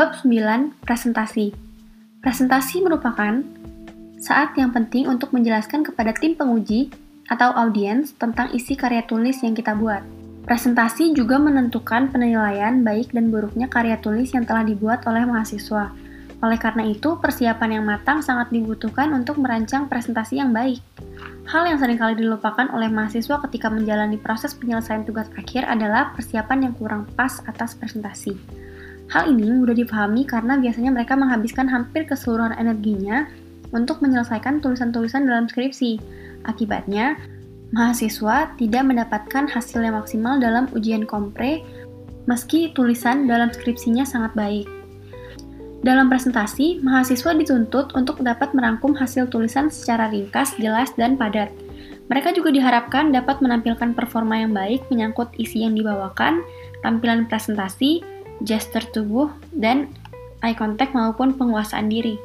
Bab 9, Presentasi Presentasi merupakan saat yang penting untuk menjelaskan kepada tim penguji atau audiens tentang isi karya tulis yang kita buat. Presentasi juga menentukan penilaian baik dan buruknya karya tulis yang telah dibuat oleh mahasiswa. Oleh karena itu, persiapan yang matang sangat dibutuhkan untuk merancang presentasi yang baik. Hal yang sering kali dilupakan oleh mahasiswa ketika menjalani proses penyelesaian tugas akhir adalah persiapan yang kurang pas atas presentasi. Hal ini mudah dipahami karena biasanya mereka menghabiskan hampir keseluruhan energinya untuk menyelesaikan tulisan-tulisan dalam skripsi. Akibatnya, mahasiswa tidak mendapatkan hasil yang maksimal dalam ujian kompre meski tulisan dalam skripsinya sangat baik. Dalam presentasi, mahasiswa dituntut untuk dapat merangkum hasil tulisan secara ringkas, jelas, dan padat. Mereka juga diharapkan dapat menampilkan performa yang baik menyangkut isi yang dibawakan, tampilan presentasi, gesture tubuh, dan eye contact maupun penguasaan diri.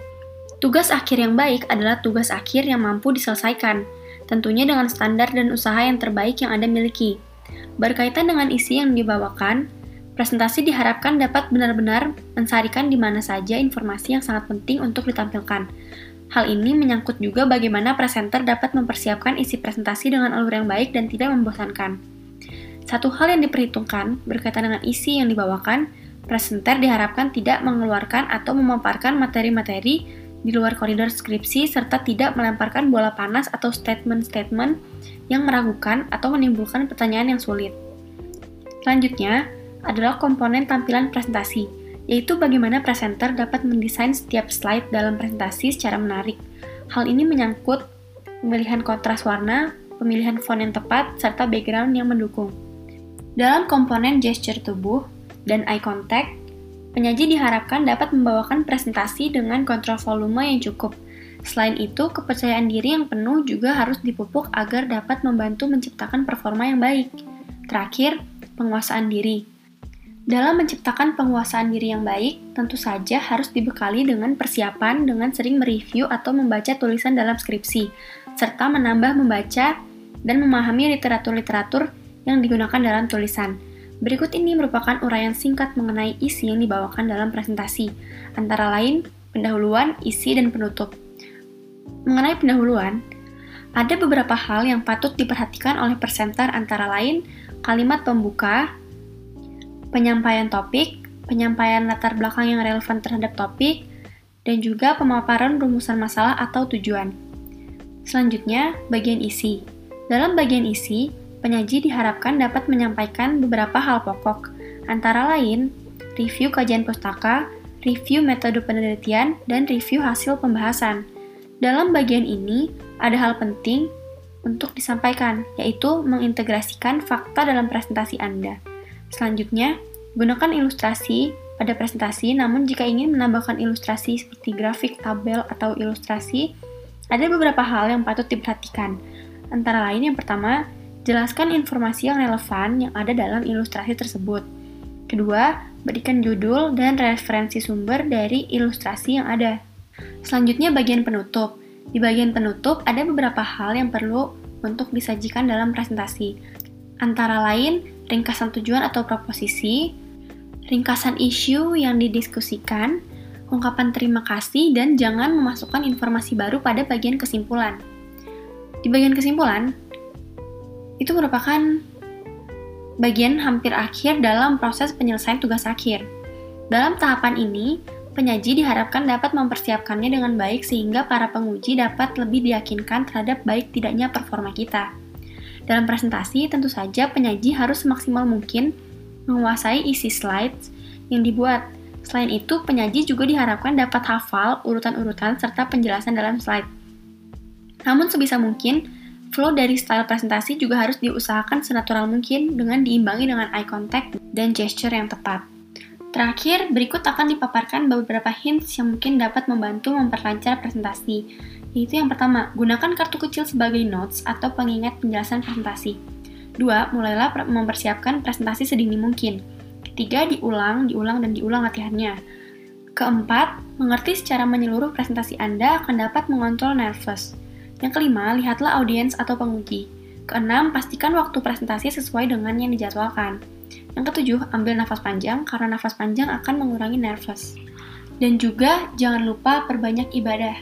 Tugas akhir yang baik adalah tugas akhir yang mampu diselesaikan, tentunya dengan standar dan usaha yang terbaik yang Anda miliki. Berkaitan dengan isi yang dibawakan, Presentasi diharapkan dapat benar-benar mensarikan di mana saja informasi yang sangat penting untuk ditampilkan. Hal ini menyangkut juga bagaimana presenter dapat mempersiapkan isi presentasi dengan alur yang baik dan tidak membosankan. Satu hal yang diperhitungkan berkaitan dengan isi yang dibawakan, presenter diharapkan tidak mengeluarkan atau memaparkan materi-materi di luar koridor skripsi serta tidak melemparkan bola panas atau statement-statement yang meragukan atau menimbulkan pertanyaan yang sulit. Selanjutnya, adalah komponen tampilan presentasi, yaitu bagaimana presenter dapat mendesain setiap slide dalam presentasi secara menarik. Hal ini menyangkut pemilihan kontras warna, pemilihan font yang tepat, serta background yang mendukung. Dalam komponen gesture tubuh dan eye contact, penyaji diharapkan dapat membawakan presentasi dengan kontrol volume yang cukup. Selain itu, kepercayaan diri yang penuh juga harus dipupuk agar dapat membantu menciptakan performa yang baik. Terakhir, penguasaan diri. Dalam menciptakan penguasaan diri yang baik, tentu saja harus dibekali dengan persiapan dengan sering mereview atau membaca tulisan dalam skripsi, serta menambah membaca dan memahami literatur-literatur yang digunakan dalam tulisan. Berikut ini merupakan uraian singkat mengenai isi yang dibawakan dalam presentasi, antara lain pendahuluan, isi, dan penutup. Mengenai pendahuluan, ada beberapa hal yang patut diperhatikan oleh presenter antara lain kalimat pembuka, penyampaian topik, penyampaian latar belakang yang relevan terhadap topik, dan juga pemaparan rumusan masalah atau tujuan. Selanjutnya, bagian isi. Dalam bagian isi, penyaji diharapkan dapat menyampaikan beberapa hal pokok, antara lain review kajian pustaka, review metode penelitian, dan review hasil pembahasan. Dalam bagian ini, ada hal penting untuk disampaikan, yaitu mengintegrasikan fakta dalam presentasi Anda. Selanjutnya, gunakan ilustrasi pada presentasi, namun jika ingin menambahkan ilustrasi seperti grafik, tabel, atau ilustrasi, ada beberapa hal yang patut diperhatikan. Antara lain yang pertama, jelaskan informasi yang relevan yang ada dalam ilustrasi tersebut. Kedua, berikan judul dan referensi sumber dari ilustrasi yang ada. Selanjutnya bagian penutup. Di bagian penutup ada beberapa hal yang perlu untuk disajikan dalam presentasi. Antara lain, ringkasan tujuan atau proposisi, ringkasan isu yang didiskusikan, ungkapan terima kasih, dan jangan memasukkan informasi baru pada bagian kesimpulan. Di bagian kesimpulan, itu merupakan bagian hampir akhir dalam proses penyelesaian tugas akhir. Dalam tahapan ini, penyaji diharapkan dapat mempersiapkannya dengan baik sehingga para penguji dapat lebih diyakinkan terhadap baik tidaknya performa kita. Dalam presentasi, tentu saja penyaji harus semaksimal mungkin menguasai isi slides yang dibuat. Selain itu, penyaji juga diharapkan dapat hafal urutan-urutan serta penjelasan dalam slide. Namun sebisa mungkin, flow dari style presentasi juga harus diusahakan senatural mungkin dengan diimbangi dengan eye contact dan gesture yang tepat. Terakhir, berikut akan dipaparkan beberapa hints yang mungkin dapat membantu memperlancar presentasi yaitu yang pertama, gunakan kartu kecil sebagai notes atau pengingat penjelasan presentasi. Dua, mulailah mempersiapkan presentasi sedini mungkin. Ketiga, diulang, diulang, dan diulang latihannya. Keempat, mengerti secara menyeluruh presentasi Anda akan dapat mengontrol nervous. Yang kelima, lihatlah audiens atau penguji. Keenam, pastikan waktu presentasi sesuai dengan yang dijadwalkan. Yang ketujuh, ambil nafas panjang karena nafas panjang akan mengurangi nervous. Dan juga jangan lupa perbanyak ibadah.